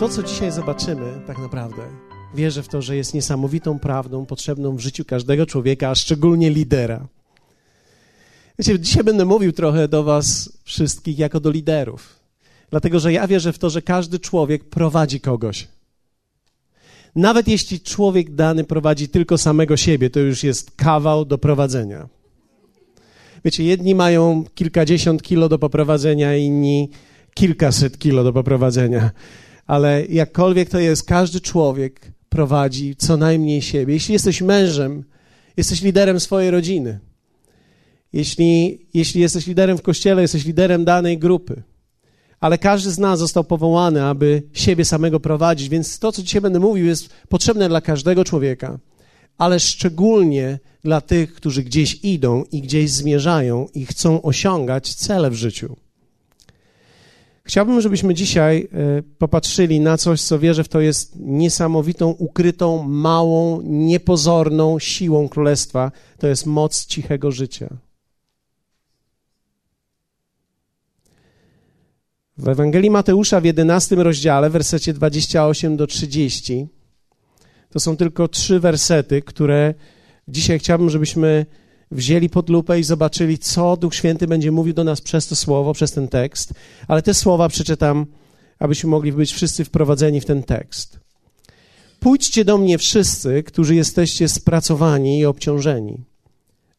To, co dzisiaj zobaczymy, tak naprawdę, wierzę w to, że jest niesamowitą prawdą potrzebną w życiu każdego człowieka, a szczególnie lidera. Wiecie, dzisiaj będę mówił trochę do Was wszystkich jako do liderów, dlatego że ja wierzę w to, że każdy człowiek prowadzi kogoś. Nawet jeśli człowiek dany prowadzi tylko samego siebie, to już jest kawał do prowadzenia. Wiecie, jedni mają kilkadziesiąt kilo do poprowadzenia, inni kilkaset kilo do poprowadzenia. Ale jakkolwiek to jest, każdy człowiek prowadzi co najmniej siebie. Jeśli jesteś mężem, jesteś liderem swojej rodziny. Jeśli, jeśli jesteś liderem w kościele, jesteś liderem danej grupy. Ale każdy z nas został powołany, aby siebie samego prowadzić, więc to, co dzisiaj będę mówił, jest potrzebne dla każdego człowieka, ale szczególnie dla tych, którzy gdzieś idą i gdzieś zmierzają i chcą osiągać cele w życiu. Chciałbym, żebyśmy dzisiaj e, popatrzyli na coś, co wierzę w to jest niesamowitą, ukrytą, małą, niepozorną siłą królestwa. To jest moc cichego życia. W Ewangelii Mateusza w 11 rozdziale, w wersecie 28 do 30, to są tylko trzy wersety, które dzisiaj chciałbym, żebyśmy wzięli pod lupę i zobaczyli, co Duch Święty będzie mówił do nas przez to słowo, przez ten tekst. Ale te słowa przeczytam, abyśmy mogli być wszyscy wprowadzeni w ten tekst. Pójdźcie do mnie wszyscy, którzy jesteście spracowani i obciążeni,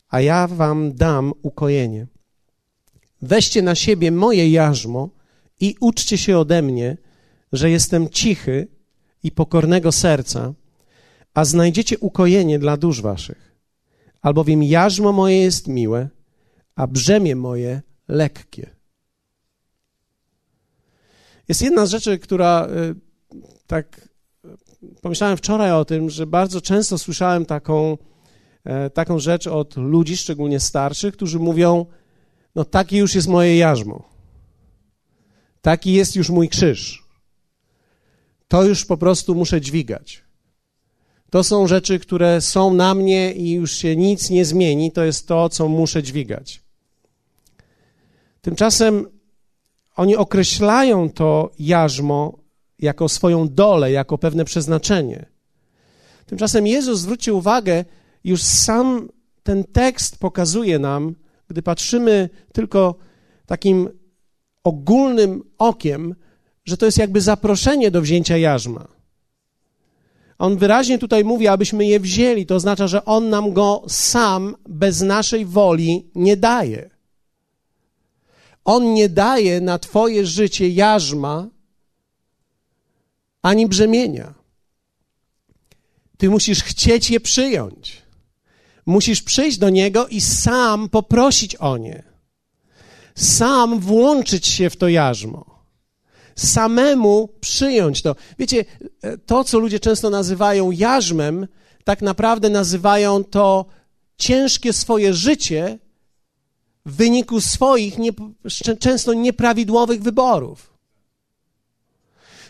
a ja wam dam ukojenie. Weźcie na siebie moje jarzmo i uczcie się ode mnie, że jestem cichy i pokornego serca, a znajdziecie ukojenie dla dusz waszych. Albowiem jarzmo moje jest miłe, a brzemię moje lekkie. Jest jedna z rzeczy, która y, tak pomyślałem wczoraj o tym, że bardzo często słyszałem taką, e, taką rzecz od ludzi, szczególnie starszych, którzy mówią: No, takie już jest moje jarzmo. Taki jest już mój krzyż. To już po prostu muszę dźwigać. To są rzeczy, które są na mnie i już się nic nie zmieni. To jest to, co muszę dźwigać. Tymczasem oni określają to jarzmo jako swoją dolę, jako pewne przeznaczenie. Tymczasem Jezus, zwróćcie uwagę, już sam ten tekst pokazuje nam, gdy patrzymy tylko takim ogólnym okiem, że to jest jakby zaproszenie do wzięcia jarzma. On wyraźnie tutaj mówi, abyśmy je wzięli. To oznacza, że On nam go sam, bez naszej woli, nie daje. On nie daje na Twoje życie jarzma ani brzemienia. Ty musisz chcieć je przyjąć. Musisz przyjść do Niego i sam poprosić o nie. Sam włączyć się w to jarzmo samemu przyjąć to. Wiecie, to, co ludzie często nazywają jarzmem, tak naprawdę nazywają to ciężkie swoje życie w wyniku swoich nie, często nieprawidłowych wyborów.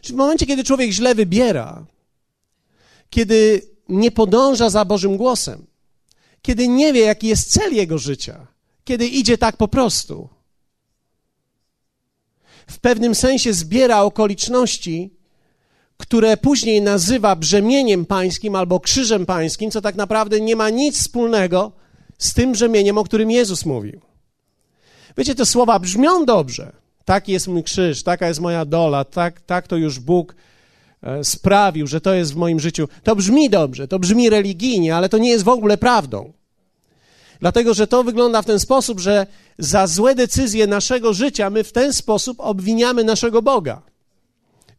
W momencie, kiedy człowiek źle wybiera, kiedy nie podąża za Bożym głosem, kiedy nie wie, jaki jest cel jego życia, kiedy idzie tak po prostu, w pewnym sensie zbiera okoliczności, które później nazywa brzemieniem pańskim albo krzyżem pańskim, co tak naprawdę nie ma nic wspólnego z tym brzemieniem, o którym Jezus mówił. Wiecie, te słowa brzmią dobrze. Taki jest mój krzyż, taka jest moja dola, tak, tak to już Bóg e, sprawił, że to jest w moim życiu. To brzmi dobrze, to brzmi religijnie, ale to nie jest w ogóle prawdą. Dlatego, że to wygląda w ten sposób, że za złe decyzje naszego życia my w ten sposób obwiniamy naszego Boga.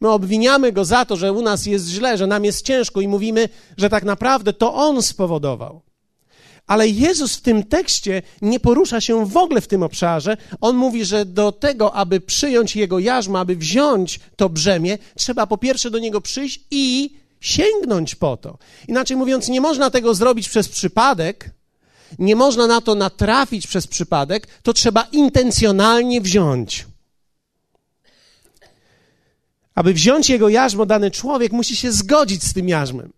My obwiniamy go za to, że u nas jest źle, że nam jest ciężko i mówimy, że tak naprawdę to on spowodował. Ale Jezus w tym tekście nie porusza się w ogóle w tym obszarze. On mówi, że do tego, aby przyjąć jego jarzmo, aby wziąć to brzemię, trzeba po pierwsze do niego przyjść i sięgnąć po to. Inaczej mówiąc, nie można tego zrobić przez przypadek, nie można na to natrafić przez przypadek, to trzeba intencjonalnie wziąć. Aby wziąć jego jarzmo, dany człowiek musi się zgodzić z tym jarzmem.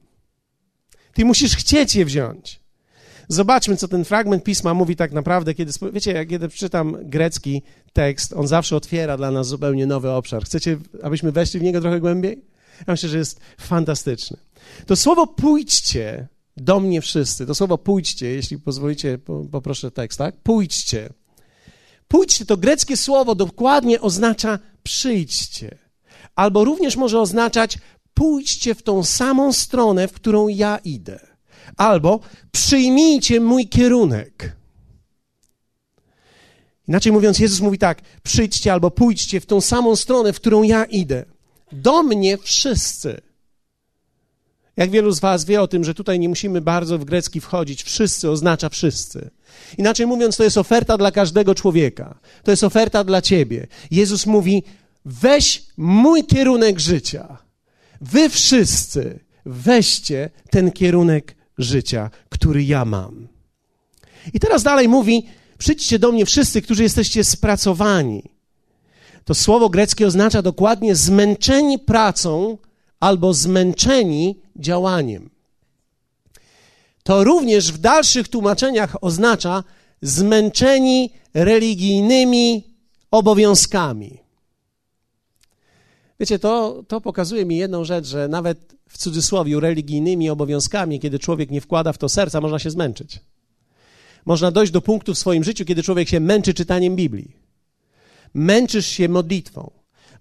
Ty musisz chcieć je wziąć. Zobaczmy, co ten fragment pisma mówi tak naprawdę, kiedy, wiecie, jak kiedy czytam grecki tekst, on zawsze otwiera dla nas zupełnie nowy obszar. Chcecie, abyśmy weszli w niego trochę głębiej? Ja myślę, że jest fantastyczny. To słowo pójdźcie do mnie wszyscy, to słowo pójdźcie, jeśli pozwolicie, poproszę tekst, tak? Pójdźcie. Pójdźcie to greckie słowo dokładnie oznacza przyjdźcie. Albo również może oznaczać pójdźcie w tą samą stronę, w którą ja idę. Albo przyjmijcie mój kierunek. Inaczej mówiąc, Jezus mówi tak: przyjdźcie albo pójdźcie w tą samą stronę, w którą ja idę. Do mnie wszyscy. Jak wielu z Was wie o tym, że tutaj nie musimy bardzo w grecki wchodzić. Wszyscy oznacza wszyscy. Inaczej mówiąc, to jest oferta dla każdego człowieka. To jest oferta dla Ciebie. Jezus mówi: weź mój kierunek życia. Wy wszyscy weźcie ten kierunek życia, który ja mam. I teraz dalej mówi: Przyjdźcie do mnie wszyscy, którzy jesteście spracowani. To słowo greckie oznacza dokładnie zmęczeni pracą albo zmęczeni działaniem. To również w dalszych tłumaczeniach oznacza zmęczeni religijnymi obowiązkami. Wiecie, to, to pokazuje mi jedną rzecz, że nawet w cudzysłowie religijnymi obowiązkami, kiedy człowiek nie wkłada w to serca, można się zmęczyć. Można dojść do punktu w swoim życiu, kiedy człowiek się męczy czytaniem Biblii. Męczysz się modlitwą,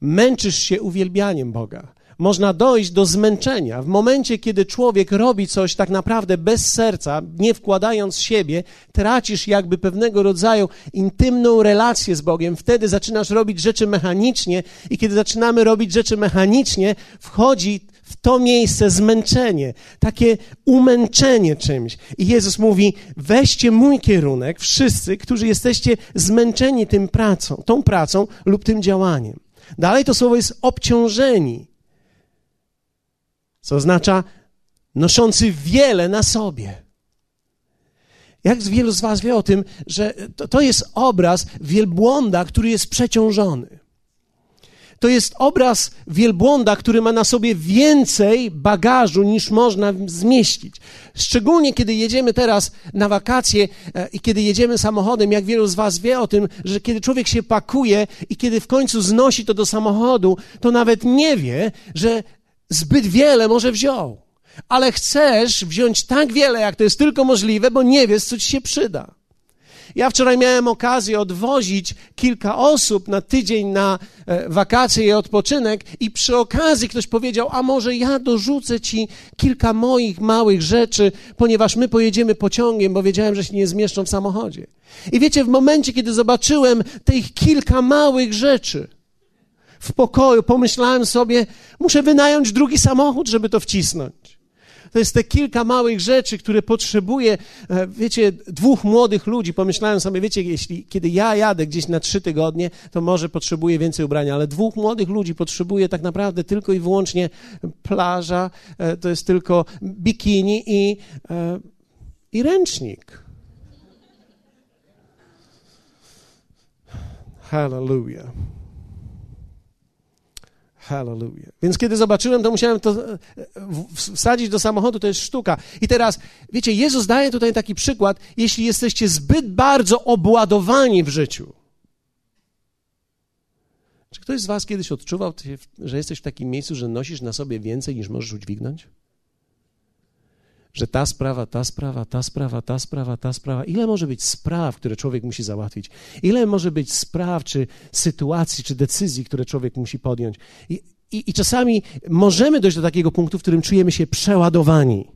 męczysz się uwielbianiem Boga. Można dojść do zmęczenia. W momencie, kiedy człowiek robi coś tak naprawdę bez serca, nie wkładając siebie, tracisz jakby pewnego rodzaju intymną relację z Bogiem. Wtedy zaczynasz robić rzeczy mechanicznie, i kiedy zaczynamy robić rzeczy mechanicznie, wchodzi w to miejsce zmęczenie, takie umęczenie czymś. I Jezus mówi: weźcie mój kierunek, wszyscy, którzy jesteście zmęczeni tym pracą, tą pracą lub tym działaniem. Dalej to słowo jest obciążeni, co oznacza noszący wiele na sobie. Jak wielu z Was wie o tym, że to, to jest obraz wielbłąda, który jest przeciążony. To jest obraz wielbłąda, który ma na sobie więcej bagażu niż można zmieścić. Szczególnie kiedy jedziemy teraz na wakacje e, i kiedy jedziemy samochodem, jak wielu z Was wie o tym, że kiedy człowiek się pakuje i kiedy w końcu znosi to do samochodu, to nawet nie wie, że zbyt wiele może wziął. Ale chcesz wziąć tak wiele, jak to jest tylko możliwe, bo nie wiesz, co ci się przyda. Ja wczoraj miałem okazję odwozić kilka osób na tydzień na e, wakacje i odpoczynek, i przy okazji ktoś powiedział: A może ja dorzucę ci kilka moich małych rzeczy, ponieważ my pojedziemy pociągiem, bo wiedziałem, że się nie zmieszczą w samochodzie. I wiecie, w momencie, kiedy zobaczyłem tych kilka małych rzeczy, w pokoju, pomyślałem sobie, muszę wynająć drugi samochód, żeby to wcisnąć. To jest te kilka małych rzeczy, które potrzebuje, wiecie, dwóch młodych ludzi. Pomyślałem sobie, wiecie, jeśli, kiedy ja jadę gdzieś na trzy tygodnie, to może potrzebuję więcej ubrania, ale dwóch młodych ludzi potrzebuje tak naprawdę tylko i wyłącznie plaża, e, to jest tylko bikini i, e, i ręcznik. Hallelujah. Hallelujah. Więc kiedy zobaczyłem, to musiałem to e, wsadzić do samochodu, to jest sztuka. I teraz, wiecie, Jezus daje tutaj taki przykład, jeśli jesteście zbyt bardzo obładowani w życiu. Czy ktoś z Was kiedyś odczuwał, że jesteś w takim miejscu, że nosisz na sobie więcej niż możesz udźwignąć? Że ta sprawa, ta sprawa, ta sprawa, ta sprawa, ta sprawa. Ile może być spraw, które człowiek musi załatwić? Ile może być spraw, czy sytuacji, czy decyzji, które człowiek musi podjąć? I, i, i czasami możemy dojść do takiego punktu, w którym czujemy się przeładowani.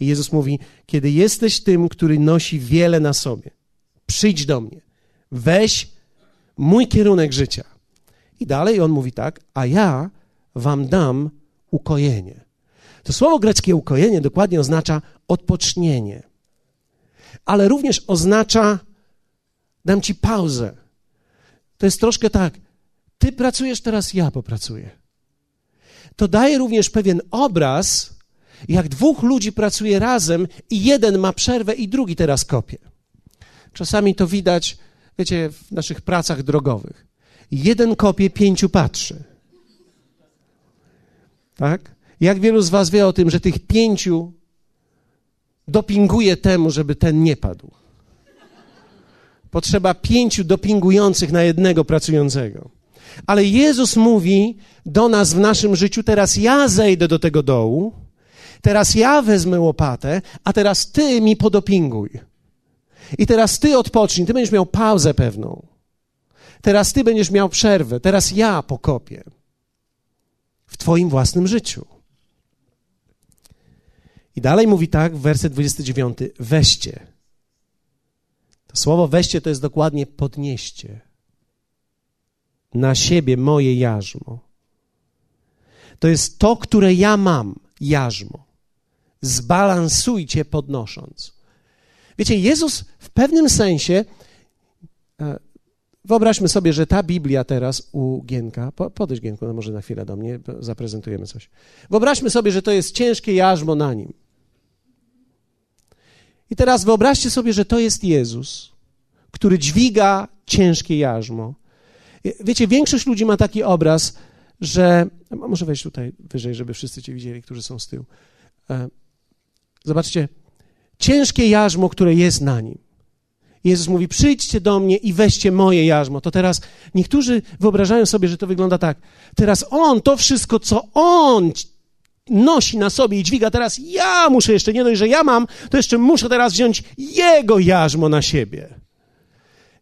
I Jezus mówi: Kiedy jesteś tym, który nosi wiele na sobie, przyjdź do mnie, weź mój kierunek życia. I dalej on mówi tak: A ja wam dam ukojenie. To słowo greckie ukojenie dokładnie oznacza odpocznienie, ale również oznacza dam ci pauzę. To jest troszkę tak, ty pracujesz, teraz ja popracuję. To daje również pewien obraz, jak dwóch ludzi pracuje razem i jeden ma przerwę i drugi teraz kopie. Czasami to widać, wiecie, w naszych pracach drogowych. Jeden kopie, pięciu patrzy. Tak? Jak wielu z Was wie o tym, że tych pięciu dopinguje temu, żeby ten nie padł? Potrzeba pięciu dopingujących na jednego pracującego. Ale Jezus mówi do nas w naszym życiu: teraz ja zejdę do tego dołu, teraz ja wezmę łopatę, a teraz ty mi podopinguj. I teraz ty odpocznij, ty będziesz miał pauzę pewną. Teraz ty będziesz miał przerwę, teraz ja pokopię w twoim własnym życiu. I dalej mówi tak, werset 29, weźcie. To słowo weźcie to jest dokładnie podnieście na siebie moje jarzmo. To jest to, które ja mam, jarzmo. Zbalansujcie podnosząc. Wiecie, Jezus w pewnym sensie, e, wyobraźmy sobie, że ta Biblia teraz u Gienka, podejdź Gienku, no może na chwilę do mnie, zaprezentujemy coś. Wyobraźmy sobie, że to jest ciężkie jarzmo na nim. I teraz wyobraźcie sobie, że to jest Jezus, który dźwiga ciężkie jarzmo. Wiecie, większość ludzi ma taki obraz, że. Może wejść tutaj wyżej, żeby wszyscy cię widzieli, którzy są z tyłu. E, zobaczcie, ciężkie jarzmo, które jest na nim. Jezus mówi: Przyjdźcie do mnie i weźcie moje jarzmo. To teraz niektórzy wyobrażają sobie, że to wygląda tak. Teraz on, to wszystko, co on nosi na sobie i dźwiga, teraz ja muszę jeszcze, nie dość, że ja mam, to jeszcze muszę teraz wziąć jego jarzmo na siebie.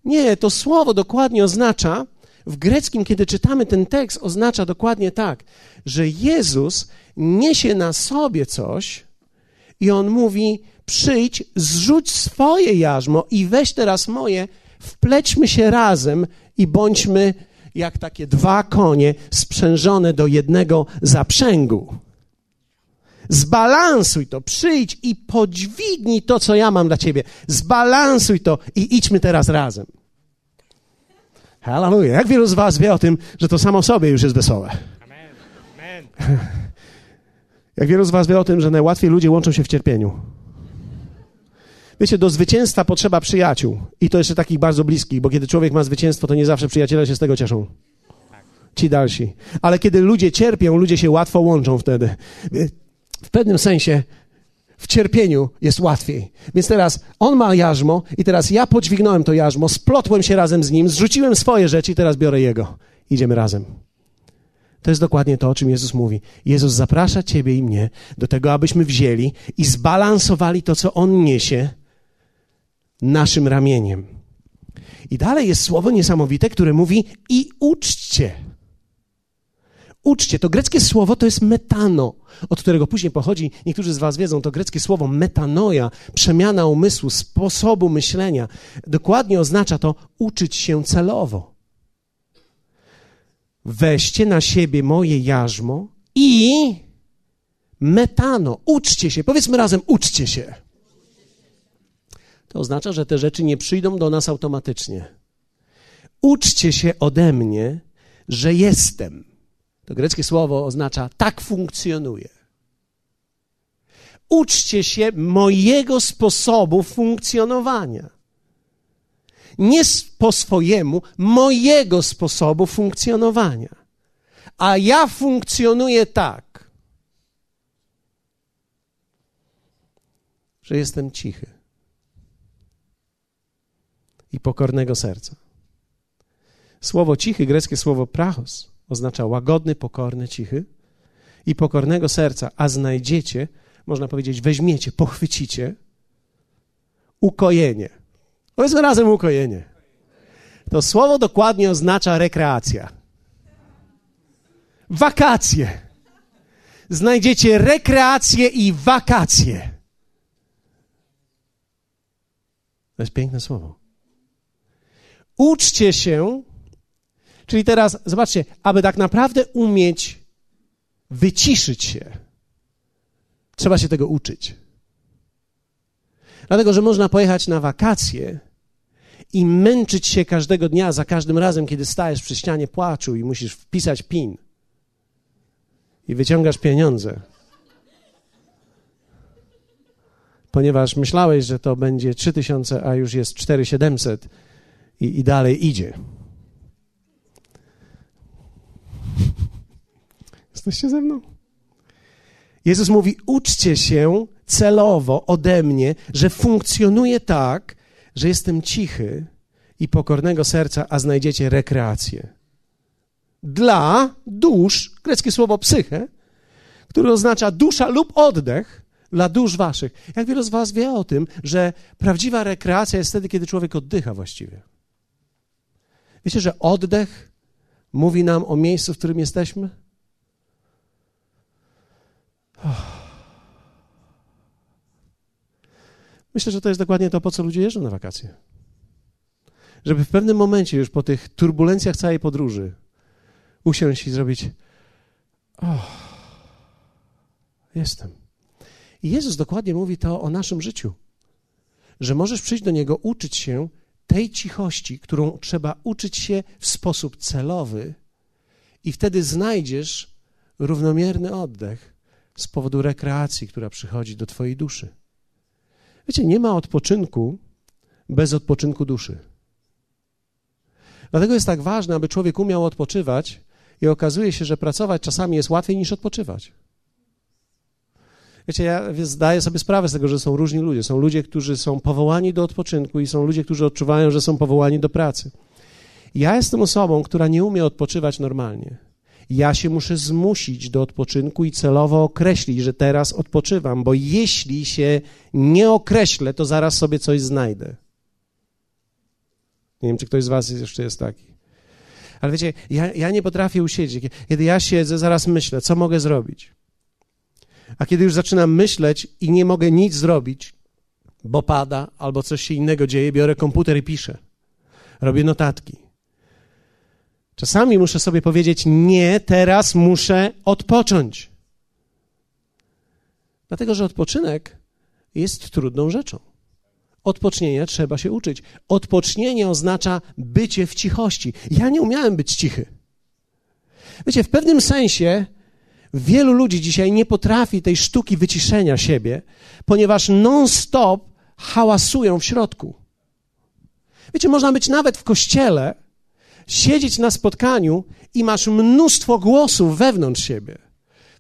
Nie, to słowo dokładnie oznacza, w greckim, kiedy czytamy ten tekst, oznacza dokładnie tak, że Jezus niesie na sobie coś i on mówi: przyjdź, zrzuć swoje jarzmo i weź teraz moje, wplećmy się razem i bądźmy jak takie dwa konie sprzężone do jednego zaprzęgu. Zbalansuj to, przyjdź i podźwignij to, co ja mam dla ciebie. Zbalansuj to i idźmy teraz razem. Hallelujah. Jak wielu z was wie o tym, że to samo sobie już jest wesołe? Amen. Jak wielu z was wie o tym, że najłatwiej ludzie łączą się w cierpieniu? Wiecie, do zwycięstwa potrzeba przyjaciół. I to jeszcze takich bardzo bliskich, bo kiedy człowiek ma zwycięstwo, to nie zawsze przyjaciele się z tego cieszą. Ci dalsi. Ale kiedy ludzie cierpią, ludzie się łatwo łączą wtedy w pewnym sensie w cierpieniu jest łatwiej. Więc teraz on ma jarzmo i teraz ja podźwignąłem to jarzmo, splotłem się razem z nim, zrzuciłem swoje rzeczy i teraz biorę jego. Idziemy razem. To jest dokładnie to, o czym Jezus mówi. Jezus zaprasza ciebie i mnie do tego, abyśmy wzięli i zbalansowali to, co On niesie naszym ramieniem. I dalej jest słowo niesamowite, które mówi i uczcie. Uczcie. To greckie słowo to jest metano, od którego później pochodzi, niektórzy z was wiedzą, to greckie słowo metanoja, przemiana umysłu, sposobu myślenia. Dokładnie oznacza to uczyć się celowo. Weźcie na siebie moje jarzmo i metano. Uczcie się. Powiedzmy razem, uczcie się. To oznacza, że te rzeczy nie przyjdą do nas automatycznie. Uczcie się ode mnie, że jestem. To greckie słowo oznacza tak funkcjonuje. Uczcie się mojego sposobu funkcjonowania. Nie po swojemu, mojego sposobu funkcjonowania. A ja funkcjonuję tak, że jestem cichy i pokornego serca. Słowo cichy, greckie słowo prachos, oznacza łagodny, pokorny, cichy i pokornego serca, a znajdziecie, można powiedzieć, weźmiecie, pochwycicie ukojenie. Powiedzmy razem ukojenie. To słowo dokładnie oznacza rekreacja. Wakacje. Znajdziecie rekreację i wakacje. To jest piękne słowo. Uczcie się Czyli teraz, zobaczcie, aby tak naprawdę umieć wyciszyć się, trzeba się tego uczyć. Dlatego, że można pojechać na wakacje i męczyć się każdego dnia, za każdym razem, kiedy stajesz przy ścianie płaczu i musisz wpisać PIN i wyciągasz pieniądze. Ponieważ myślałeś, że to będzie 3000, a już jest 4700 i, i dalej idzie. Jesteście ze mną? Jezus mówi: uczcie się celowo ode mnie, że funkcjonuje tak, że jestem cichy i pokornego serca, a znajdziecie rekreację. dla dusz, greckie słowo psyche, które oznacza dusza lub oddech dla dusz waszych. Jak wielu z was wie o tym, że prawdziwa rekreacja jest wtedy, kiedy człowiek oddycha właściwie? Wiecie, że oddech mówi nam o miejscu, w którym jesteśmy? Myślę, że to jest dokładnie to, po co ludzie jeżdżą na wakacje. Żeby w pewnym momencie, już po tych turbulencjach całej podróży, usiąść i zrobić: jestem. I Jezus dokładnie mówi to o naszym życiu, że możesz przyjść do Niego, uczyć się tej cichości, którą trzeba uczyć się w sposób celowy, i wtedy znajdziesz równomierny oddech z powodu rekreacji, która przychodzi do Twojej duszy. Wiecie, nie ma odpoczynku bez odpoczynku duszy. Dlatego jest tak ważne, aby człowiek umiał odpoczywać, i okazuje się, że pracować czasami jest łatwiej niż odpoczywać. Wiecie, ja zdaję sobie sprawę z tego, że są różni ludzie. Są ludzie, którzy są powołani do odpoczynku i są ludzie, którzy odczuwają, że są powołani do pracy. Ja jestem osobą, która nie umie odpoczywać normalnie. Ja się muszę zmusić do odpoczynku i celowo określić, że teraz odpoczywam, bo jeśli się nie określę, to zaraz sobie coś znajdę. Nie wiem, czy ktoś z Was jeszcze jest taki. Ale wiecie, ja, ja nie potrafię usiedzieć. Kiedy ja siedzę, zaraz myślę, co mogę zrobić. A kiedy już zaczynam myśleć i nie mogę nic zrobić, bo pada albo coś się innego dzieje, biorę komputer i piszę. Robię notatki. Czasami muszę sobie powiedzieć: Nie, teraz muszę odpocząć. Dlatego, że odpoczynek jest trudną rzeczą. Odpocznienia trzeba się uczyć. Odpocznienie oznacza bycie w cichości. Ja nie umiałem być cichy. Wiecie, w pewnym sensie wielu ludzi dzisiaj nie potrafi tej sztuki wyciszenia siebie, ponieważ non-stop hałasują w środku. Wiecie, można być nawet w kościele, siedzieć na spotkaniu i masz mnóstwo głosów wewnątrz siebie.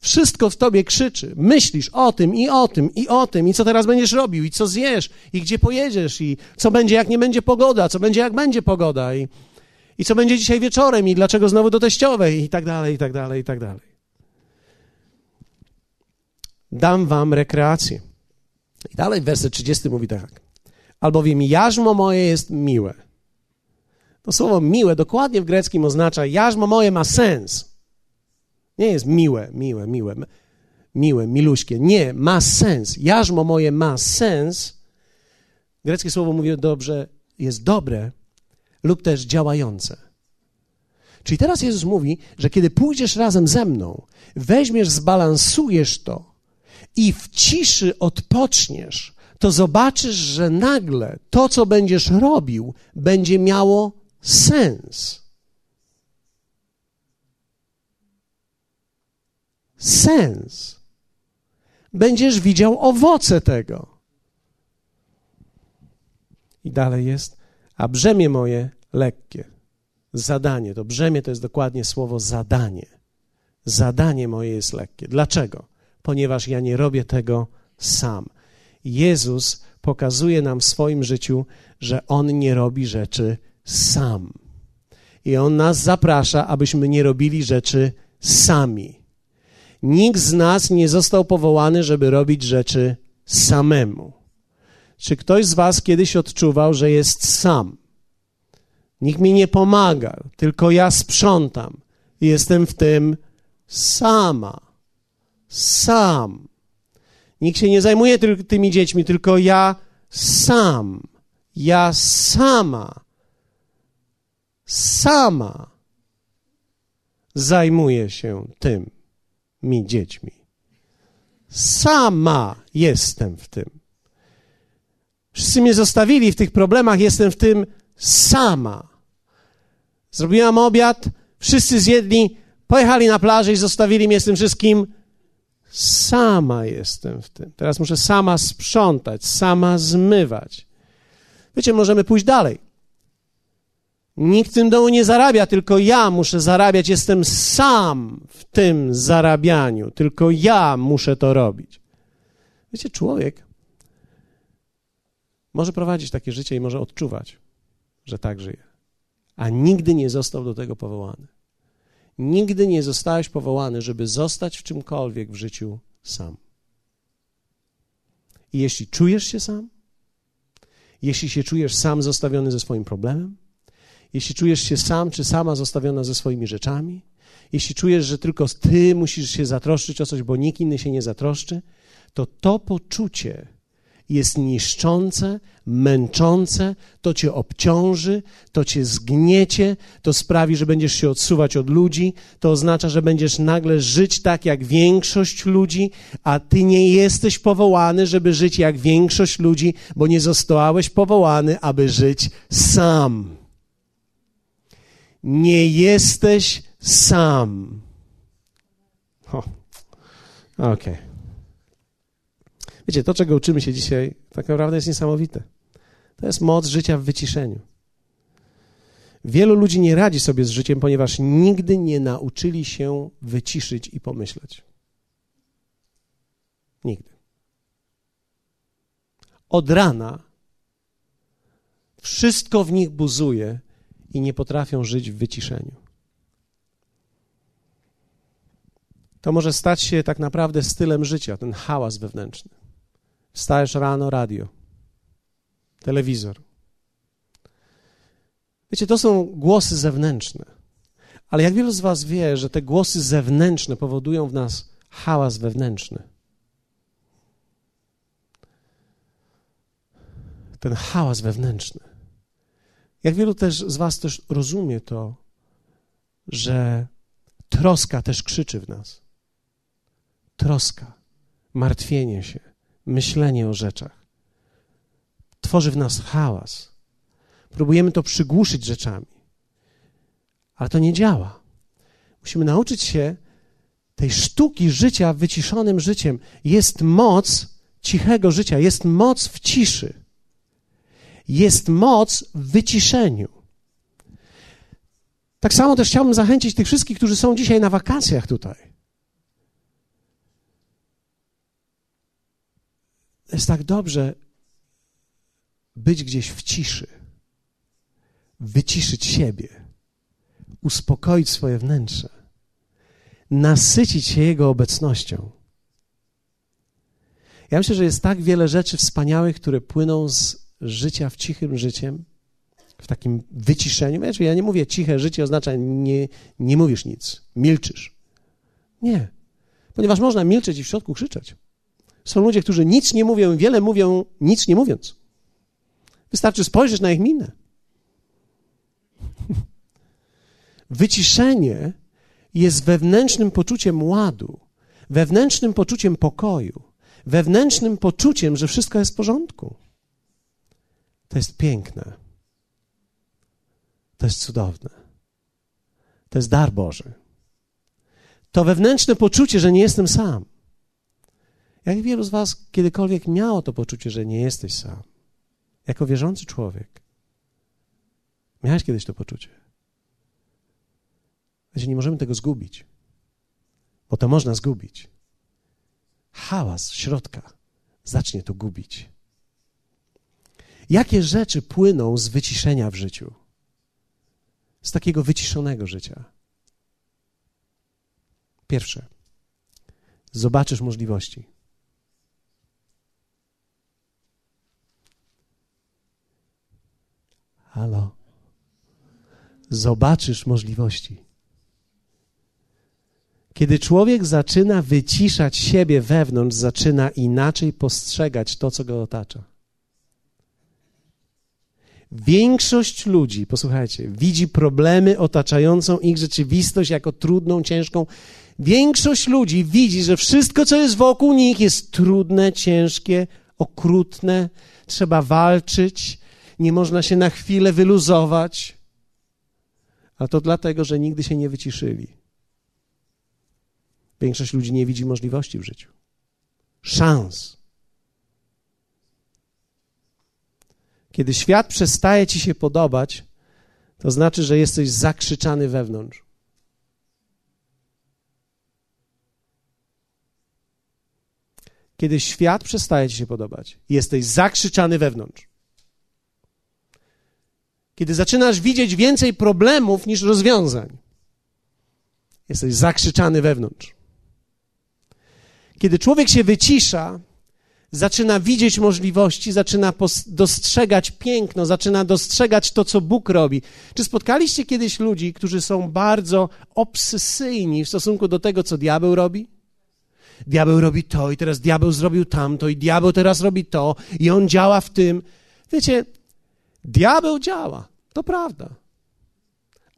Wszystko w tobie krzyczy. Myślisz o tym i o tym i o tym, i co teraz będziesz robił, i co zjesz, i gdzie pojedziesz, i co będzie, jak nie będzie pogoda, co będzie, jak będzie pogoda, i, i co będzie dzisiaj wieczorem, i dlaczego znowu do teściowej, i tak dalej, i tak dalej, i tak dalej. Dam wam rekreację. I dalej werset 30 mówi tak. Albowiem jarzmo moje jest miłe. To słowo miłe dokładnie w greckim oznacza jarzmo moje ma sens. Nie jest miłe, miłe, miłe, miłe, miluśkie. Nie, ma sens. Jarzmo moje ma sens. Greckie słowo mówi dobrze, jest dobre lub też działające. Czyli teraz Jezus mówi, że kiedy pójdziesz razem ze mną, weźmiesz, zbalansujesz to i w ciszy odpoczniesz, to zobaczysz, że nagle to, co będziesz robił, będzie miało sens. sens. Będziesz widział owoce tego. I dalej jest, a brzemię moje lekkie. Zadanie, to brzemię to jest dokładnie słowo zadanie. Zadanie moje jest lekkie. Dlaczego? Ponieważ ja nie robię tego sam. Jezus pokazuje nam w swoim życiu, że On nie robi rzeczy sam. I On nas zaprasza, abyśmy nie robili rzeczy sami. Nikt z nas nie został powołany, żeby robić rzeczy samemu. Czy ktoś z Was kiedyś odczuwał, że jest sam? Nikt mi nie pomaga, tylko ja sprzątam. Jestem w tym sama. Sam. Nikt się nie zajmuje tymi dziećmi, tylko ja sam. Ja sama. Sama zajmuję się tym mi dziećmi. Sama jestem w tym. Wszyscy mnie zostawili w tych problemach, jestem w tym sama. Zrobiłam obiad, wszyscy zjedli, pojechali na plażę i zostawili mnie z tym wszystkim. Sama jestem w tym. Teraz muszę sama sprzątać, sama zmywać. Wiecie, możemy pójść dalej. Nikt w tym domu nie zarabia, tylko ja muszę zarabiać. Jestem sam w tym zarabianiu, tylko ja muszę to robić. Wiecie, człowiek może prowadzić takie życie i może odczuwać, że tak żyje, a nigdy nie został do tego powołany. Nigdy nie zostałeś powołany, żeby zostać w czymkolwiek w życiu sam. I jeśli czujesz się sam, jeśli się czujesz sam zostawiony ze swoim problemem, jeśli czujesz się sam czy sama zostawiona ze swoimi rzeczami, jeśli czujesz, że tylko ty musisz się zatroszczyć o coś, bo nikt inny się nie zatroszczy, to to poczucie jest niszczące, męczące, to cię obciąży, to cię zgniecie, to sprawi, że będziesz się odsuwać od ludzi, to oznacza, że będziesz nagle żyć tak jak większość ludzi, a ty nie jesteś powołany, żeby żyć jak większość ludzi, bo nie zostałeś powołany, aby żyć sam. Nie jesteś sam. Okej. Okay. Wiecie, to, czego uczymy się dzisiaj, tak naprawdę jest niesamowite. To jest moc życia w wyciszeniu. Wielu ludzi nie radzi sobie z życiem, ponieważ nigdy nie nauczyli się wyciszyć i pomyśleć. Nigdy. Od rana wszystko w nich buzuje i nie potrafią żyć w wyciszeniu. To może stać się tak naprawdę stylem życia, ten hałas wewnętrzny. Wstajesz rano, radio, telewizor. Wiecie, to są głosy zewnętrzne. Ale jak wielu z Was wie, że te głosy zewnętrzne powodują w nas hałas wewnętrzny? Ten hałas wewnętrzny. Jak wielu też z Was też rozumie to, że troska też krzyczy w nas. Troska, martwienie się myślenie o rzeczach. Tworzy w nas hałas. Próbujemy to przygłuszyć rzeczami, ale to nie działa. Musimy nauczyć się tej sztuki życia wyciszonym życiem. Jest moc cichego życia, jest moc w ciszy, jest moc w wyciszeniu. Tak samo też chciałbym zachęcić tych wszystkich, którzy są dzisiaj na wakacjach tutaj. jest tak dobrze być gdzieś w ciszy, wyciszyć siebie, uspokoić swoje wnętrze, nasycić się Jego obecnością. Ja myślę, że jest tak wiele rzeczy wspaniałych, które płyną z życia w cichym życiem, w takim wyciszeniu. Wiesz, ja nie mówię ciche życie oznacza nie, nie mówisz nic, milczysz. Nie, ponieważ można milczeć i w środku krzyczeć. Są ludzie, którzy nic nie mówią, wiele mówią, nic nie mówiąc. Wystarczy spojrzeć na ich minę. Wyciszenie jest wewnętrznym poczuciem ładu, wewnętrznym poczuciem pokoju, wewnętrznym poczuciem, że wszystko jest w porządku. To jest piękne. To jest cudowne. To jest dar Boży. To wewnętrzne poczucie, że nie jestem sam. Jak wielu z Was kiedykolwiek miało to poczucie, że nie jesteś sam? Jako wierzący człowiek. Miałeś kiedyś to poczucie. Wiecie, nie możemy tego zgubić, bo to można zgubić. Hałas środka zacznie to gubić. Jakie rzeczy płyną z wyciszenia w życiu? Z takiego wyciszonego życia? Pierwsze, zobaczysz możliwości. Halo. Zobaczysz możliwości. Kiedy człowiek zaczyna wyciszać siebie wewnątrz, zaczyna inaczej postrzegać to, co go otacza. Większość ludzi, posłuchajcie, widzi problemy otaczającą ich rzeczywistość jako trudną, ciężką. Większość ludzi widzi, że wszystko, co jest wokół nich, jest trudne, ciężkie, okrutne, trzeba walczyć, nie można się na chwilę wyluzować. A to dlatego, że nigdy się nie wyciszyli. Większość ludzi nie widzi możliwości w życiu, szans. Kiedy świat przestaje ci się podobać, to znaczy, że jesteś zakrzyczany wewnątrz. Kiedy świat przestaje ci się podobać, jesteś zakrzyczany wewnątrz. Kiedy zaczynasz widzieć więcej problemów niż rozwiązań. Jesteś zakrzyczany wewnątrz. Kiedy człowiek się wycisza, zaczyna widzieć możliwości, zaczyna dostrzegać piękno, zaczyna dostrzegać to, co Bóg robi. Czy spotkaliście kiedyś ludzi, którzy są bardzo obsesyjni w stosunku do tego, co diabeł robi? Diabeł robi to i teraz diabeł zrobił tamto i diabeł teraz robi to i on działa w tym. Wiecie, diabeł działa, to prawda.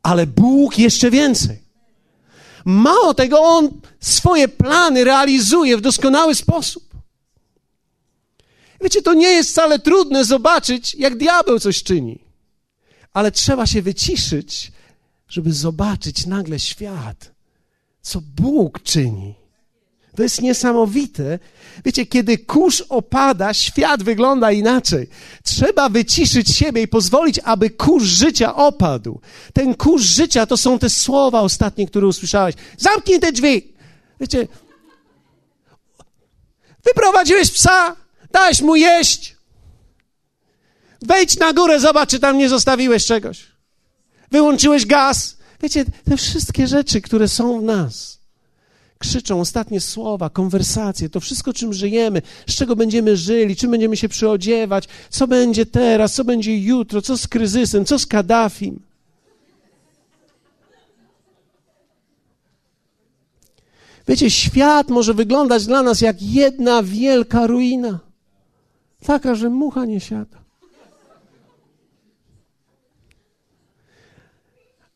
Ale Bóg jeszcze więcej. Mało tego, on swoje plany realizuje w doskonały sposób. Wiecie, to nie jest wcale trudne zobaczyć, jak diabeł coś czyni. Ale trzeba się wyciszyć, żeby zobaczyć nagle świat, co Bóg czyni. To jest niesamowite. Wiecie, kiedy kurz opada, świat wygląda inaczej. Trzeba wyciszyć siebie i pozwolić, aby kurz życia opadł. Ten kurz życia to są te słowa ostatnie, które usłyszałeś. Zamknij te drzwi. Wiecie, wyprowadziłeś psa, dałeś mu jeść. Wejdź na górę, zobacz, czy tam nie zostawiłeś czegoś. Wyłączyłeś gaz. Wiecie, te wszystkie rzeczy, które są w nas krzyczą ostatnie słowa, konwersacje, to wszystko, czym żyjemy, z czego będziemy żyli, czym będziemy się przyodziewać, co będzie teraz, co będzie jutro, co z kryzysem, co z Kaddafim. Wiecie, świat może wyglądać dla nas jak jedna wielka ruina. Taka, że mucha nie siada.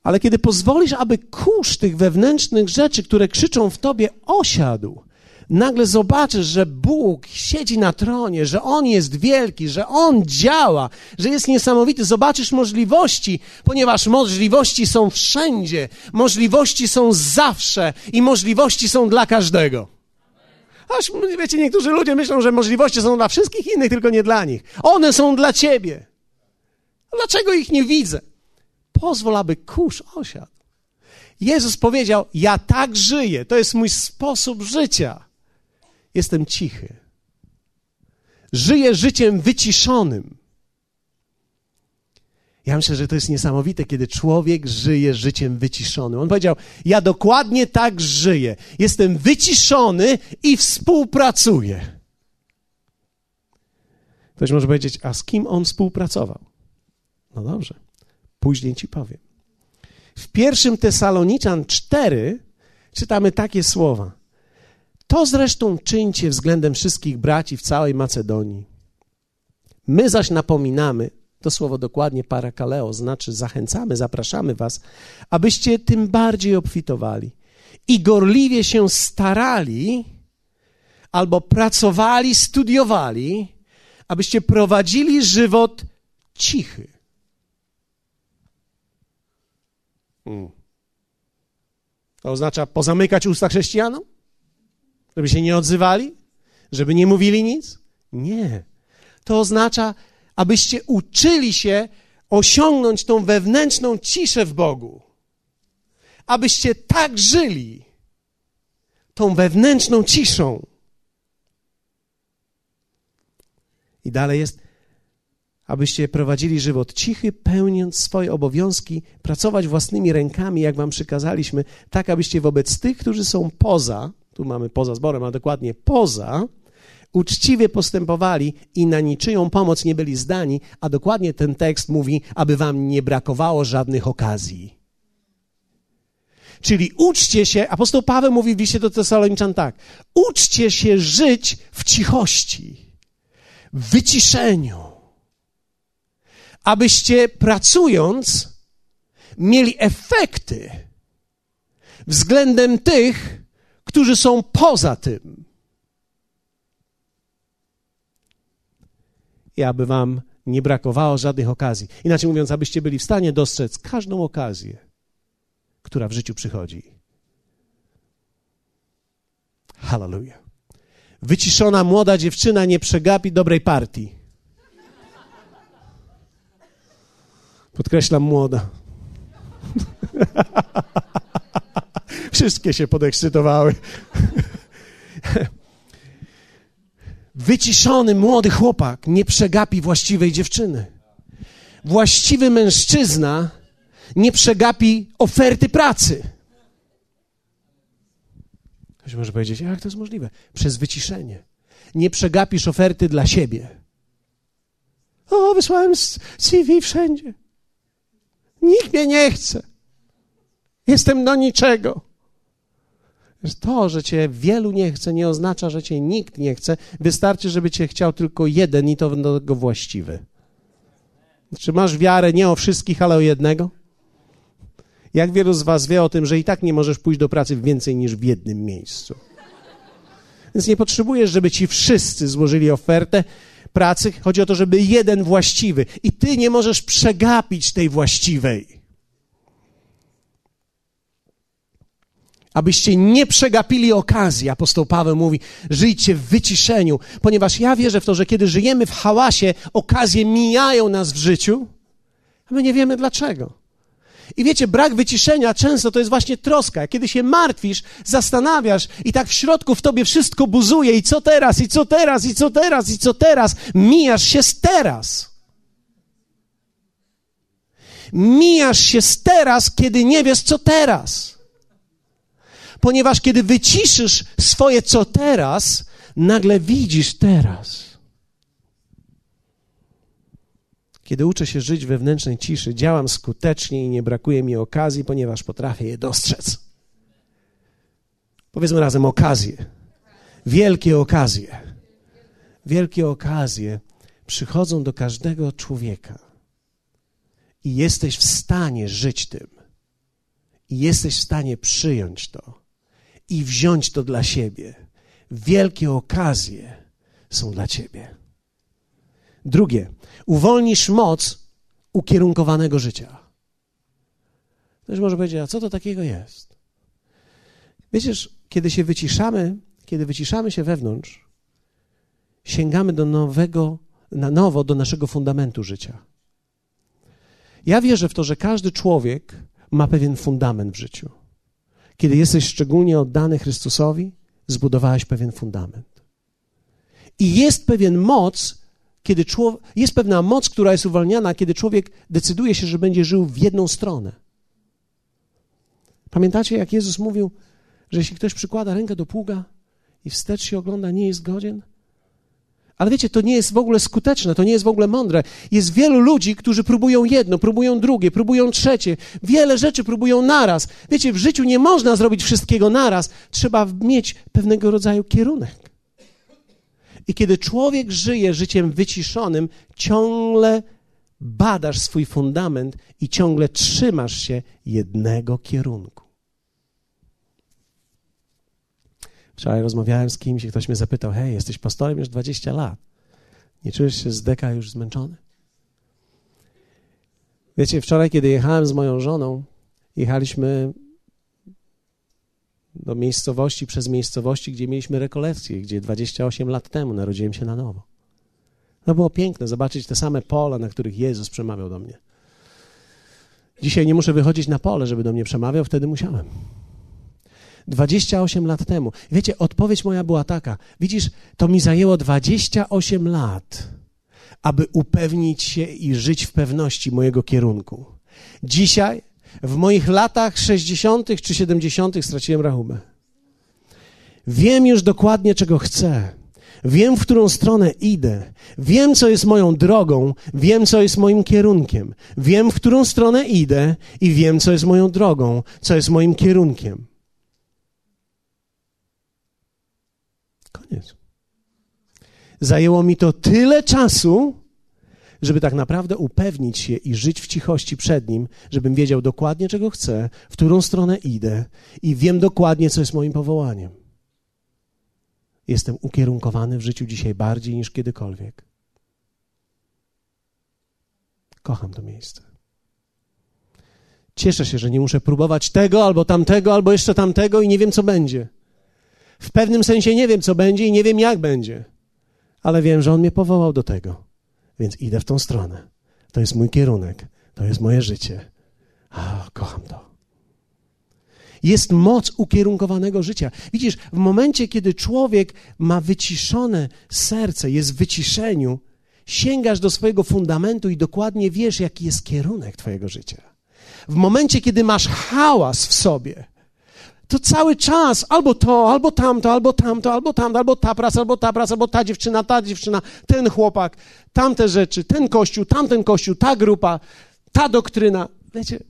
Ale kiedy pozwolisz, aby kurz tych wewnętrznych rzeczy, które krzyczą w tobie, osiadł, nagle zobaczysz, że Bóg siedzi na tronie, że On jest wielki, że On działa, że jest niesamowity. Zobaczysz możliwości, ponieważ możliwości są wszędzie, możliwości są zawsze i możliwości są dla każdego. Aż wiecie, niektórzy ludzie myślą, że możliwości są dla wszystkich innych, tylko nie dla nich. One są dla ciebie. Dlaczego ich nie widzę? pozwól, aby kurz osiadł. Jezus powiedział: Ja tak żyję, to jest mój sposób życia. Jestem cichy. Żyję życiem wyciszonym. Ja myślę, że to jest niesamowite, kiedy człowiek żyje życiem wyciszonym. On powiedział: Ja dokładnie tak żyję. Jestem wyciszony i współpracuję. Ktoś może powiedzieć: A z kim on współpracował? No dobrze. Później ci powiem. W pierwszym Tesaloniczan 4 czytamy takie słowa. To zresztą czyńcie względem wszystkich braci w całej Macedonii. My zaś napominamy, to słowo dokładnie parakaleo, znaczy zachęcamy, zapraszamy was, abyście tym bardziej obfitowali i gorliwie się starali albo pracowali, studiowali, abyście prowadzili żywot cichy Hmm. To oznacza pozamykać usta chrześcijanom? Żeby się nie odzywali? Żeby nie mówili nic? Nie. To oznacza, abyście uczyli się osiągnąć tą wewnętrzną ciszę w Bogu. Abyście tak żyli, tą wewnętrzną ciszą. I dalej jest, abyście prowadzili żywot cichy, pełniąc swoje obowiązki, pracować własnymi rękami, jak wam przykazaliśmy, tak abyście wobec tych, którzy są poza, tu mamy poza zborem, a dokładnie poza, uczciwie postępowali i na niczyją pomoc nie byli zdani, a dokładnie ten tekst mówi, aby wam nie brakowało żadnych okazji. Czyli uczcie się, apostoł Paweł mówi w liście do Tesaloniczan tak, uczcie się żyć w cichości, w wyciszeniu, abyście pracując mieli efekty względem tych, którzy są poza tym. I aby wam nie brakowało żadnych okazji. Inaczej mówiąc, abyście byli w stanie dostrzec każdą okazję, która w życiu przychodzi. Hallelujah. Wyciszona młoda dziewczyna nie przegapi dobrej partii. Podkreślam młoda. Wszystkie się podekscytowały. Wyciszony młody chłopak nie przegapi właściwej dziewczyny. Właściwy mężczyzna nie przegapi oferty pracy. Ktoś może powiedzieć, jak to jest możliwe? Przez wyciszenie. Nie przegapisz oferty dla siebie. O, wysłałem CV wszędzie. Nikt mnie nie chce. Jestem do niczego. To, że cię wielu nie chce, nie oznacza, że cię nikt nie chce. Wystarczy, żeby cię chciał tylko jeden i to do tego właściwy. Czy masz wiarę nie o wszystkich, ale o jednego? Jak wielu z was wie o tym, że i tak nie możesz pójść do pracy więcej niż w jednym miejscu? Więc nie potrzebujesz, żeby ci wszyscy złożyli ofertę pracy. Chodzi o to, żeby jeden właściwy. I ty nie możesz przegapić tej właściwej. Abyście nie przegapili okazji, apostoł Paweł mówi, żyjcie w wyciszeniu, ponieważ ja wierzę w to, że kiedy żyjemy w hałasie, okazje mijają nas w życiu, a my nie wiemy dlaczego. I wiecie, brak wyciszenia często to jest właśnie troska. Kiedy się martwisz, zastanawiasz i tak w środku w tobie wszystko buzuje i co teraz, i co teraz, i co teraz, i co teraz, mijasz się z teraz. Mijasz się z teraz, kiedy nie wiesz co teraz. Ponieważ kiedy wyciszysz swoje co teraz, nagle widzisz teraz. Kiedy uczę się żyć wewnętrznej ciszy, działam skutecznie i nie brakuje mi okazji, ponieważ potrafię je dostrzec. Powiedzmy razem okazje. Wielkie okazje. Wielkie okazje przychodzą do każdego człowieka. I jesteś w stanie żyć tym. I jesteś w stanie przyjąć to i wziąć to dla siebie. Wielkie okazje są dla ciebie. Drugie, uwolnisz moc ukierunkowanego życia. Ktoś może powiedzieć, a co to takiego jest? Wiecie, kiedy się wyciszamy, kiedy wyciszamy się wewnątrz, sięgamy do nowego, na nowo do naszego fundamentu życia. Ja wierzę w to, że każdy człowiek ma pewien fundament w życiu. Kiedy jesteś szczególnie oddany Chrystusowi, zbudowałeś pewien fundament. I jest pewien moc, kiedy człowiek, jest pewna moc, która jest uwalniana, kiedy człowiek decyduje się, że będzie żył w jedną stronę. Pamiętacie, jak Jezus mówił, że jeśli ktoś przykłada rękę do pługa i wstecz się ogląda, nie jest godzien? Ale wiecie, to nie jest w ogóle skuteczne, to nie jest w ogóle mądre. Jest wielu ludzi, którzy próbują jedno, próbują drugie, próbują trzecie. Wiele rzeczy próbują naraz. Wiecie, w życiu nie można zrobić wszystkiego naraz. Trzeba mieć pewnego rodzaju kierunek. I kiedy człowiek żyje życiem wyciszonym, ciągle badasz swój fundament i ciągle trzymasz się jednego kierunku. Wczoraj rozmawiałem z kimś i ktoś mnie zapytał: Hej, jesteś pastorem już 20 lat. Nie czujesz się z deka już zmęczony? Wiecie, wczoraj, kiedy jechałem z moją żoną, jechaliśmy do miejscowości przez miejscowości, gdzie mieliśmy rekolekcje, gdzie 28 lat temu narodziłem się na nowo. No było piękne zobaczyć te same pola, na których Jezus przemawiał do mnie. Dzisiaj nie muszę wychodzić na pole, żeby do mnie przemawiał, wtedy musiałem. 28 lat temu. Wiecie, odpowiedź moja była taka. Widzisz, to mi zajęło 28 lat, aby upewnić się i żyć w pewności mojego kierunku. Dzisiaj w moich latach 60. czy 70. straciłem rachubę. Wiem już dokładnie, czego chcę. Wiem, w którą stronę idę. Wiem, co jest moją drogą. Wiem, co jest moim kierunkiem. Wiem, w którą stronę idę i wiem, co jest moją drogą, co jest moim kierunkiem. Koniec. Zajęło mi to tyle czasu, żeby tak naprawdę upewnić się i żyć w cichości przed Nim, żebym wiedział dokładnie, czego chcę, w którą stronę idę i wiem dokładnie, co jest moim powołaniem. Jestem ukierunkowany w życiu dzisiaj bardziej niż kiedykolwiek. Kocham to miejsce. Cieszę się, że nie muszę próbować tego albo tamtego, albo jeszcze tamtego i nie wiem, co będzie. W pewnym sensie nie wiem, co będzie i nie wiem, jak będzie, ale wiem, że On mnie powołał do tego więc idę w tą stronę. To jest mój kierunek, to jest moje życie. A, kocham to. Jest moc ukierunkowanego życia. Widzisz, w momencie, kiedy człowiek ma wyciszone serce, jest w wyciszeniu, sięgasz do swojego fundamentu i dokładnie wiesz, jaki jest kierunek Twojego życia. W momencie, kiedy masz hałas w sobie, to cały czas albo to, albo tamto, albo tamto, albo tamto, albo ta praca, albo ta praca, albo ta dziewczyna, ta dziewczyna, ten chłopak, tamte rzeczy, ten kościół, tamten kościół, ta grupa, ta doktryna. Wiecie,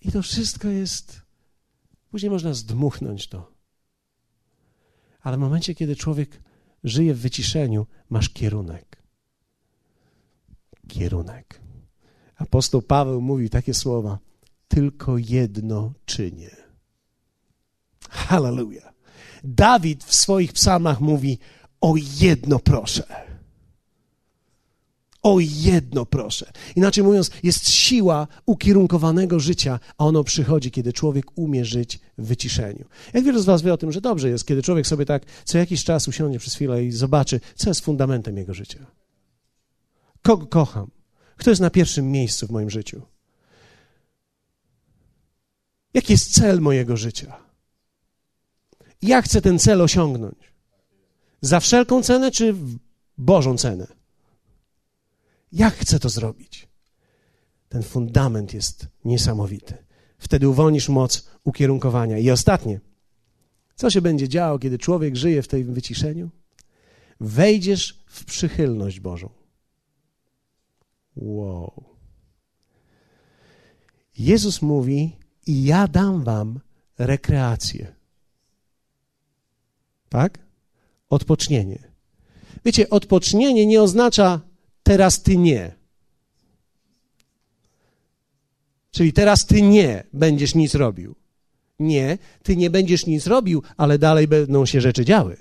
i to wszystko jest. Później można zdmuchnąć to. Ale w momencie, kiedy człowiek żyje w wyciszeniu, masz kierunek. Kierunek. Apostoł Paweł mówi takie słowa: Tylko jedno czynię. Hallelujah. Dawid w swoich psalmach mówi: O jedno proszę. O jedno proszę. Inaczej mówiąc, jest siła ukierunkowanego życia, a ono przychodzi, kiedy człowiek umie żyć w wyciszeniu. Jak wielu z Was wie o tym, że dobrze jest, kiedy człowiek sobie tak co jakiś czas usiądzie przez chwilę i zobaczy, co jest fundamentem jego życia. Kogo kocham? Kto jest na pierwszym miejscu w moim życiu? Jaki jest cel mojego życia? Jak chcę ten cel osiągnąć? Za wszelką cenę czy Bożą cenę? Jak chcę to zrobić? Ten fundament jest niesamowity. Wtedy uwolnisz moc ukierunkowania. I ostatnie, co się będzie działo, kiedy człowiek żyje w tym wyciszeniu? Wejdziesz w przychylność Bożą. Wow. Jezus mówi: I ja dam wam rekreację. Tak? Odpocznienie. Wiecie, odpocznienie nie oznacza teraz ty nie. Czyli teraz ty nie będziesz nic robił. Nie, ty nie będziesz nic robił, ale dalej będą się rzeczy działy.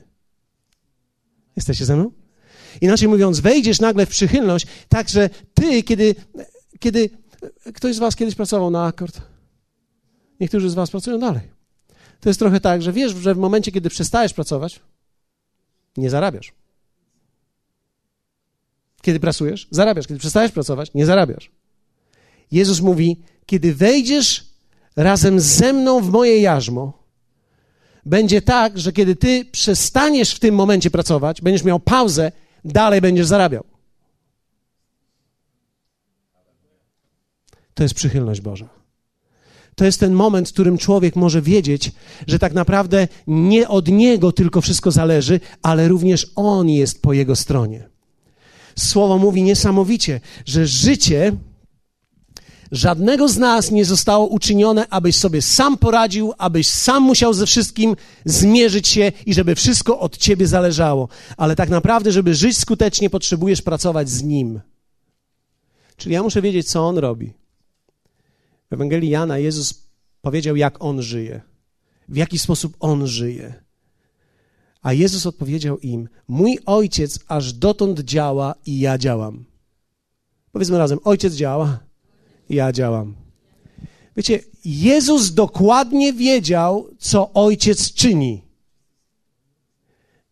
Jesteście ze mną? Inaczej mówiąc, wejdziesz nagle w przychylność, tak że ty, kiedy, kiedy ktoś z was kiedyś pracował na akord, niektórzy z was pracują dalej. To jest trochę tak, że wiesz, że w momencie, kiedy przestajesz pracować, nie zarabiasz. Kiedy pracujesz, zarabiasz. Kiedy przestajesz pracować, nie zarabiasz. Jezus mówi: Kiedy wejdziesz razem ze mną w moje jarzmo, będzie tak, że kiedy ty przestaniesz w tym momencie pracować, będziesz miał pauzę, dalej będziesz zarabiał. To jest przychylność Boża. To jest ten moment, w którym człowiek może wiedzieć, że tak naprawdę nie od niego tylko wszystko zależy, ale również on jest po jego stronie. Słowo mówi niesamowicie, że życie żadnego z nas nie zostało uczynione, abyś sobie sam poradził, abyś sam musiał ze wszystkim zmierzyć się i żeby wszystko od ciebie zależało. Ale tak naprawdę, żeby żyć skutecznie, potrzebujesz pracować z Nim. Czyli ja muszę wiedzieć, co On robi. W Ewangelii Jana Jezus powiedział, jak On żyje, w jaki sposób On żyje. A Jezus odpowiedział im: Mój ojciec aż dotąd działa i ja działam. Powiedzmy razem: Ojciec działa, ja działam. Wiecie, Jezus dokładnie wiedział, co ojciec czyni.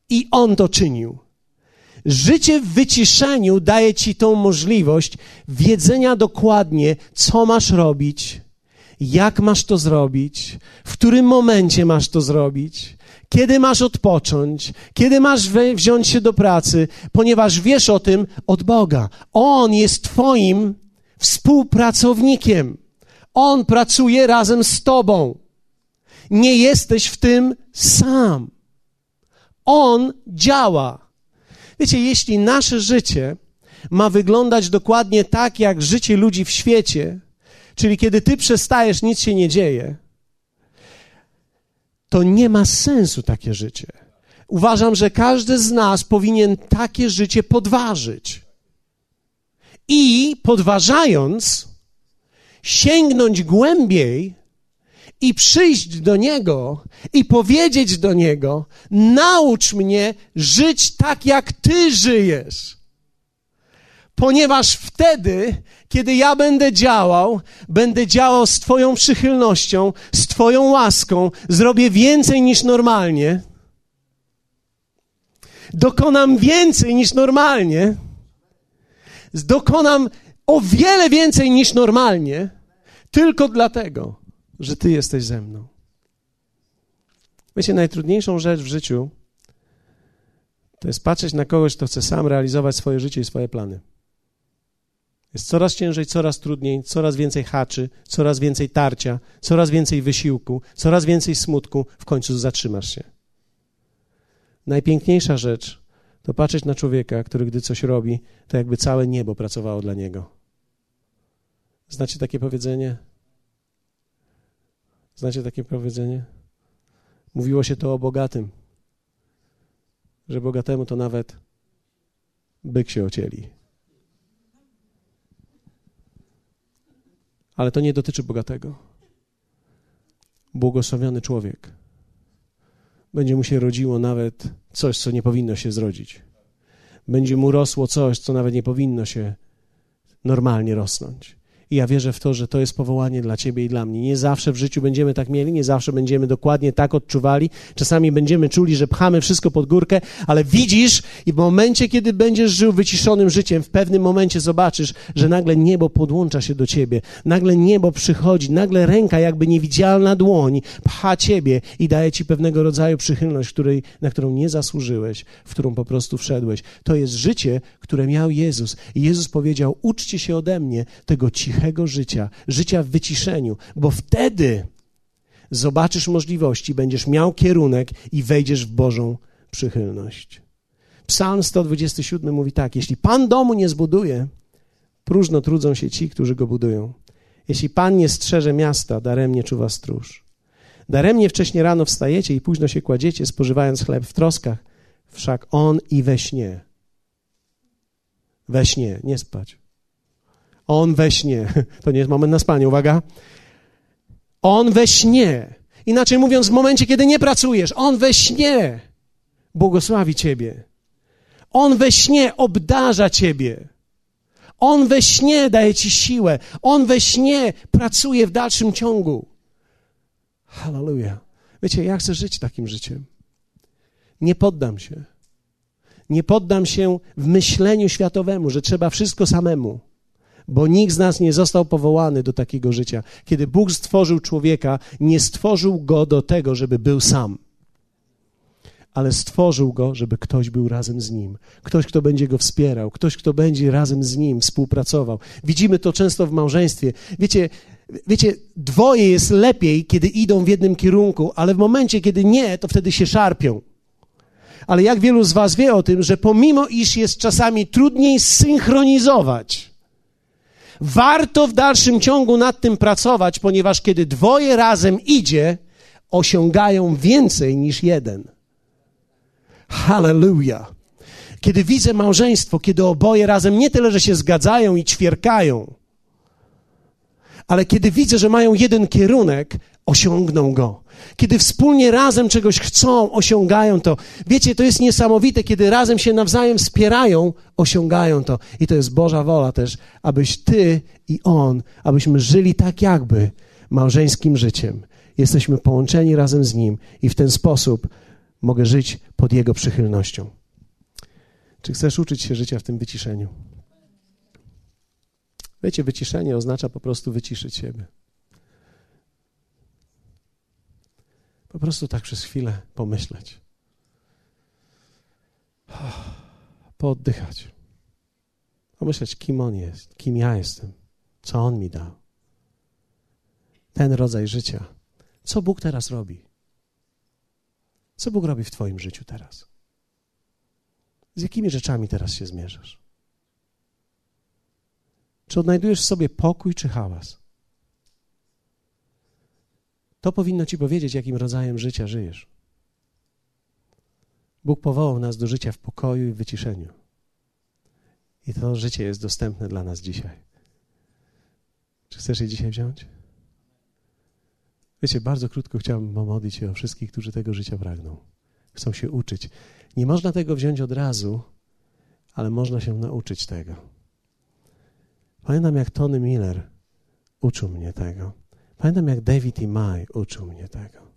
I on to czynił. Życie w wyciszeniu daje ci tą możliwość wiedzenia dokładnie, co masz robić, jak masz to zrobić, w którym momencie masz to zrobić, kiedy masz odpocząć, kiedy masz wziąć się do pracy, ponieważ wiesz o tym od Boga. On jest Twoim współpracownikiem. On pracuje razem z Tobą. Nie jesteś w tym sam. On działa. Wiecie, jeśli nasze życie ma wyglądać dokładnie tak, jak życie ludzi w świecie, czyli kiedy ty przestajesz, nic się nie dzieje, to nie ma sensu takie życie. Uważam, że każdy z nas powinien takie życie podważyć. I podważając, sięgnąć głębiej i przyjść do Niego i powiedzieć do Niego: Naucz mnie żyć tak, jak Ty żyjesz. Ponieważ wtedy, kiedy ja będę działał, będę działał z Twoją przychylnością, z Twoją łaską, zrobię więcej niż normalnie, dokonam więcej niż normalnie, dokonam o wiele więcej niż normalnie, tylko dlatego, że Ty jesteś ze mną. Wiecie, najtrudniejszą rzecz w życiu to jest patrzeć na kogoś, kto chce sam realizować swoje życie i swoje plany. Jest coraz ciężej, coraz trudniej, coraz więcej haczy, coraz więcej tarcia, coraz więcej wysiłku, coraz więcej smutku. W końcu zatrzymasz się. Najpiękniejsza rzecz to patrzeć na człowieka, który gdy coś robi, to jakby całe niebo pracowało dla niego. Znacie takie powiedzenie? Znacie takie powiedzenie? Mówiło się to o bogatym, że bogatemu to nawet byk się ocieli. Ale to nie dotyczy bogatego. Błogosławiony człowiek. Będzie mu się rodziło nawet coś, co nie powinno się zrodzić. Będzie mu rosło coś, co nawet nie powinno się normalnie rosnąć. I ja wierzę w to, że to jest powołanie dla Ciebie i dla mnie. Nie zawsze w życiu będziemy tak mieli, nie zawsze będziemy dokładnie tak odczuwali. Czasami będziemy czuli, że pchamy wszystko pod górkę, ale widzisz i w momencie, kiedy będziesz żył wyciszonym życiem, w pewnym momencie zobaczysz, że nagle niebo podłącza się do Ciebie. Nagle niebo przychodzi, nagle ręka, jakby niewidzialna dłoń, pcha Ciebie i daje Ci pewnego rodzaju przychylność, której, na którą nie zasłużyłeś, w którą po prostu wszedłeś. To jest życie, które miał Jezus. I Jezus powiedział, uczcie się ode mnie tego cichego cichego życia, życia w wyciszeniu, bo wtedy zobaczysz możliwości, będziesz miał kierunek i wejdziesz w Bożą przychylność. Psalm 127 mówi tak: Jeśli Pan domu nie zbuduje, próżno trudzą się ci, którzy go budują. Jeśli Pan nie strzeże miasta, daremnie czuwa stróż. Daremnie wcześnie rano wstajecie i późno się kładziecie, spożywając chleb w troskach, wszak On i we śnie. We śnie, nie spać. On we śnie. To nie jest moment na spanie, uwaga. On we śnie. Inaczej mówiąc, w momencie, kiedy nie pracujesz, on we śnie błogosławi ciebie. On we śnie obdarza ciebie. On we śnie daje ci siłę. On we śnie pracuje w dalszym ciągu. Hallelujah. Wiecie, ja chcę żyć takim życiem. Nie poddam się. Nie poddam się w myśleniu światowemu, że trzeba wszystko samemu bo nikt z nas nie został powołany do takiego życia. Kiedy Bóg stworzył człowieka, nie stworzył go do tego, żeby był sam, ale stworzył go, żeby ktoś był razem z nim, ktoś, kto będzie go wspierał, ktoś, kto będzie razem z nim współpracował. Widzimy to często w małżeństwie. Wiecie, wiecie, dwoje jest lepiej, kiedy idą w jednym kierunku, ale w momencie, kiedy nie, to wtedy się szarpią. Ale jak wielu z Was wie o tym, że pomimo iż jest czasami trudniej synchronizować, Warto w dalszym ciągu nad tym pracować, ponieważ kiedy dwoje razem idzie, osiągają więcej niż jeden. Hallelujah. Kiedy widzę małżeństwo, kiedy oboje razem nie tyle, że się zgadzają i ćwierkają, ale kiedy widzę, że mają jeden kierunek, osiągną go. Kiedy wspólnie razem czegoś chcą, osiągają to. Wiecie, to jest niesamowite, kiedy razem się nawzajem wspierają, osiągają to. I to jest Boża wola też, abyś ty i on, abyśmy żyli tak jakby małżeńskim życiem. Jesteśmy połączeni razem z Nim i w ten sposób mogę żyć pod Jego przychylnością. Czy chcesz uczyć się życia w tym wyciszeniu? Wiecie, wyciszenie oznacza po prostu wyciszyć siebie. Po prostu tak przez chwilę pomyśleć. Pooddychać. Pomyśleć, kim on jest, kim ja jestem, co on mi dał. Ten rodzaj życia. Co Bóg teraz robi? Co Bóg robi w Twoim życiu teraz? Z jakimi rzeczami teraz się zmierzasz? Czy odnajdujesz w sobie pokój czy hałas? To powinno ci powiedzieć, jakim rodzajem życia żyjesz. Bóg powołał nas do życia w pokoju i wyciszeniu. I to życie jest dostępne dla nas dzisiaj. Czy chcesz je dzisiaj wziąć? Wiecie, bardzo krótko chciałbym pomodlić się o wszystkich, którzy tego życia pragną. Chcą się uczyć. Nie można tego wziąć od razu, ale można się nauczyć tego. Pamiętam, jak Tony Miller uczył mnie tego. Pamiętam, jak David i Maj uczył mnie tego.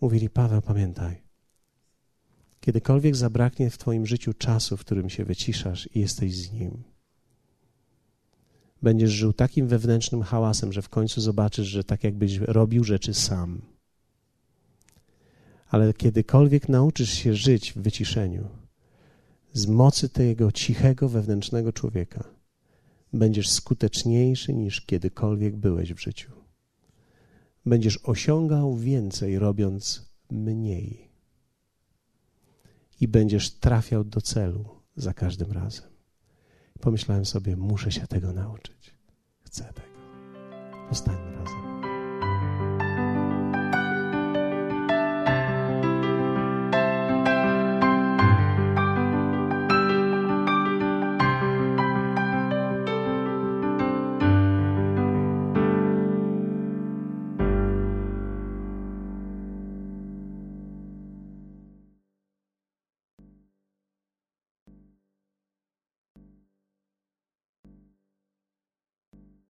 Mówili, Paweł, pamiętaj, kiedykolwiek zabraknie w Twoim życiu czasu, w którym się wyciszasz i jesteś z Nim, będziesz żył takim wewnętrznym hałasem, że w końcu zobaczysz, że tak jakbyś robił rzeczy sam. Ale kiedykolwiek nauczysz się żyć w wyciszeniu, z mocy tego cichego wewnętrznego człowieka, będziesz skuteczniejszy niż kiedykolwiek byłeś w życiu. Będziesz osiągał więcej, robiąc mniej. I będziesz trafiał do celu za każdym razem. Pomyślałem sobie, muszę się tego nauczyć. Chcę tego. Zostańmy razem.